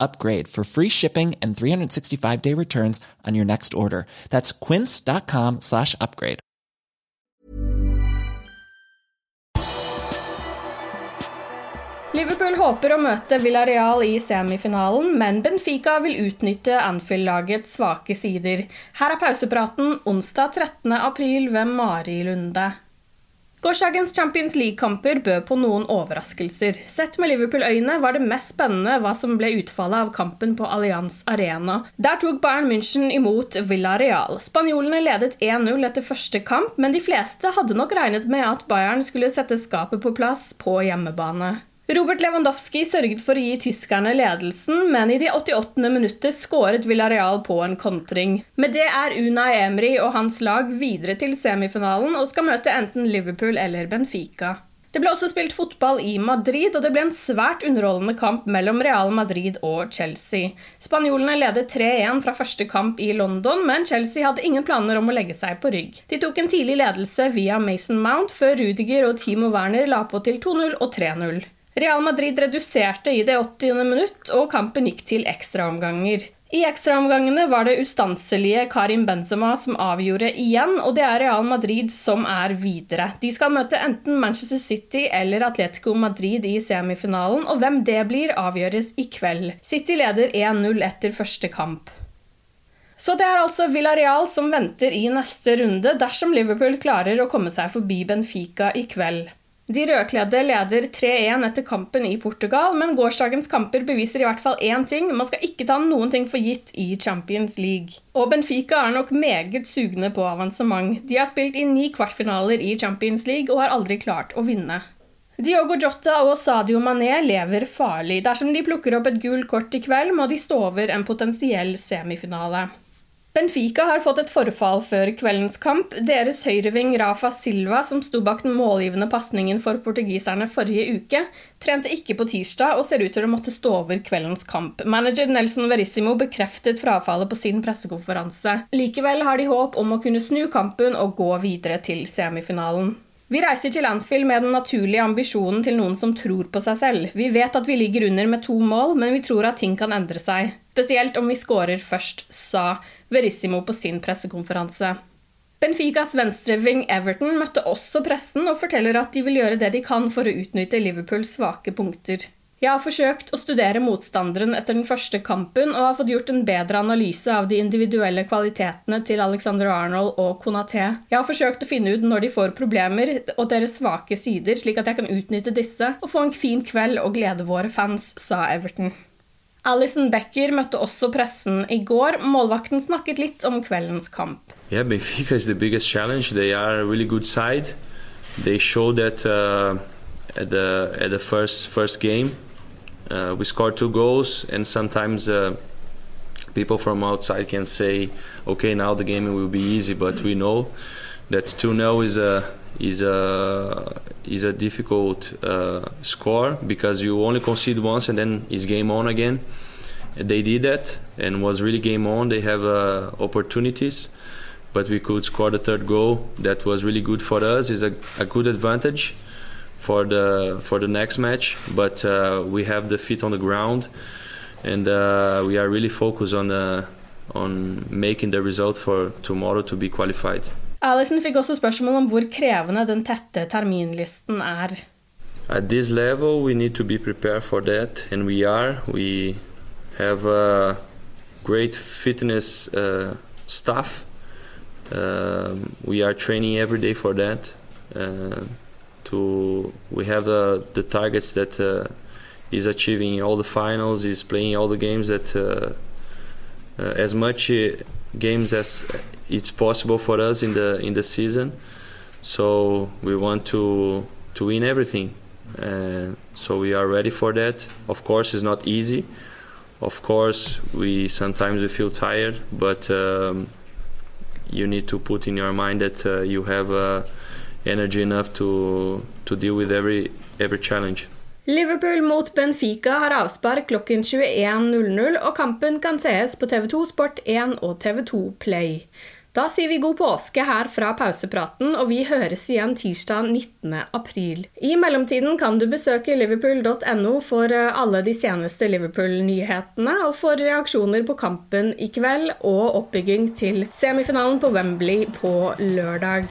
upgrade for free shipping and 365 day returns on your next order. That's quince.com slash upgrade. Liverpool håper å møte Villarreal i semifinalen, men Benfica vil utnytte Anfield-lagets svake sider. Her er pausepraten onsdag 13. april ved Mari Lunde. Gårsdagens Champions League-kamper bød på noen overraskelser. Sett med Liverpool-øyne var det mest spennende hva som ble utfallet av kampen på Allianz Arena. Der tok Bayern München imot Villarreal. Spanjolene ledet 1-0 etter første kamp, men de fleste hadde nok regnet med at Bayern skulle sette skapet på plass på hjemmebane. Robert Lewandowski sørget for å gi tyskerne ledelsen, men i de 88. minuttet skåret Villarreal på en kontring. Med det er Unai Emry og hans lag videre til semifinalen og skal møte enten Liverpool eller Benfica. Det ble også spilt fotball i Madrid, og det ble en svært underholdende kamp mellom Real Madrid og Chelsea. Spanjolene ledet 3-1 fra første kamp i London, men Chelsea hadde ingen planer om å legge seg på rygg. De tok en tidlig ledelse via Mason Mount, før Rudiger og Timo Werner la på til 2-0 og 3-0. Real Madrid reduserte i det 80. minutt, og kampen gikk til ekstraomganger. I ekstraomgangene var det ustanselige Karim Benzema som avgjorde igjen, og det er Real Madrid som er videre. De skal møte enten Manchester City eller Atletico Madrid i semifinalen, og hvem det blir, avgjøres i kveld. City leder 1-0 etter første kamp. Så det er altså Villarreal som venter i neste runde dersom Liverpool klarer å komme seg forbi Benfica i kveld. De rødkledde leder 3-1 etter kampen i Portugal, men gårsdagens kamper beviser i hvert fall én ting. Man skal ikke ta noen ting for gitt i Champions League. Og Benfica er nok meget sugne på avansement. De har spilt i ni kvartfinaler i Champions League og har aldri klart å vinne. Diogo Jota og Sadio Mané lever farlig. Dersom de plukker opp et gult kort i kveld, må de stå over en potensiell semifinale. Benfica har fått et forfall før kveldens kamp. Deres høyreving Rafa Silva, som sto bak den målgivende pasningen for portugiserne forrige uke, trente ikke på tirsdag og ser ut til å måtte stå over kveldens kamp. Manager Nelson Verissimo bekreftet frafallet på sin pressekonferanse. Likevel har de håp om å kunne snu kampen og gå videre til semifinalen. Vi reiser til Anfield med den naturlige ambisjonen til noen som tror på seg selv. Vi vet at vi ligger under med to mål, men vi tror at ting kan endre seg. Spesielt om vi skårer først, sa Verissimo på sin pressekonferanse. Benficas venstreving Everton møtte også pressen og forteller at de vil gjøre det de kan for å utnytte Liverpools svake punkter. Jeg har forsøkt å studere motstanderen etter den første kampen og har fått gjort en bedre analyse av de individuelle kvalitetene til Alexander Arnold og Konaté. Jeg har forsøkt å finne ut når de får problemer og deres svake sider, slik at jeg kan utnytte disse og få en fin kveld og glede våre fans, sa Everton. Alison Becker møtte også pressen i går. Målvakten snakket litt om kveldens kamp. Yeah, Benfica is the biggest challenge. They are a really good side. They showed that uh, at the at the first first game. Uh, we scored two goals, and sometimes uh, people from outside can say, "Okay, now the game will be easy," but we know that 2-0 is a is a is a difficult uh, score because you only concede once and then it's game on again. They did that and was really game on. They have uh, opportunities, but we could score the third goal. That was really good for us. Is a, a good advantage for the for the next match. But uh, we have the feet on the ground, and uh, we are really focused on the on making the result for tomorrow to be qualified. Alisson fikk også spørsmål om hvor krevende den tette terminlisten er. At this level, we need to be prepared for that, and we are. We have a great fitness uh, staff. Uh, we are training every day for that. Uh, to we have the the targets that uh, is achieving all the finals, is playing all the games that uh, uh, as much games as it's possible for us in the in the season. So we want to to win everything. Uh, so we are ready for that. Of course, it's not easy. Of course, we sometimes we feel tired, but um, you need to put in your mind that uh, you have uh, energy enough to to deal with every every challenge. Liverpool mot Benfica har avspark klokken 21.00, og kampen kan sees på TV2 Sport 1 og TV2 Play. Da sier vi god påske her fra pausepraten, og vi høres igjen tirsdag 19. april. I mellomtiden kan du besøke liverpool.no for eh, alle de seneste Liverpool-nyhetene, og for reaksjoner på kampen i kveld og oppbygging til semifinalen på Wembley på lørdag.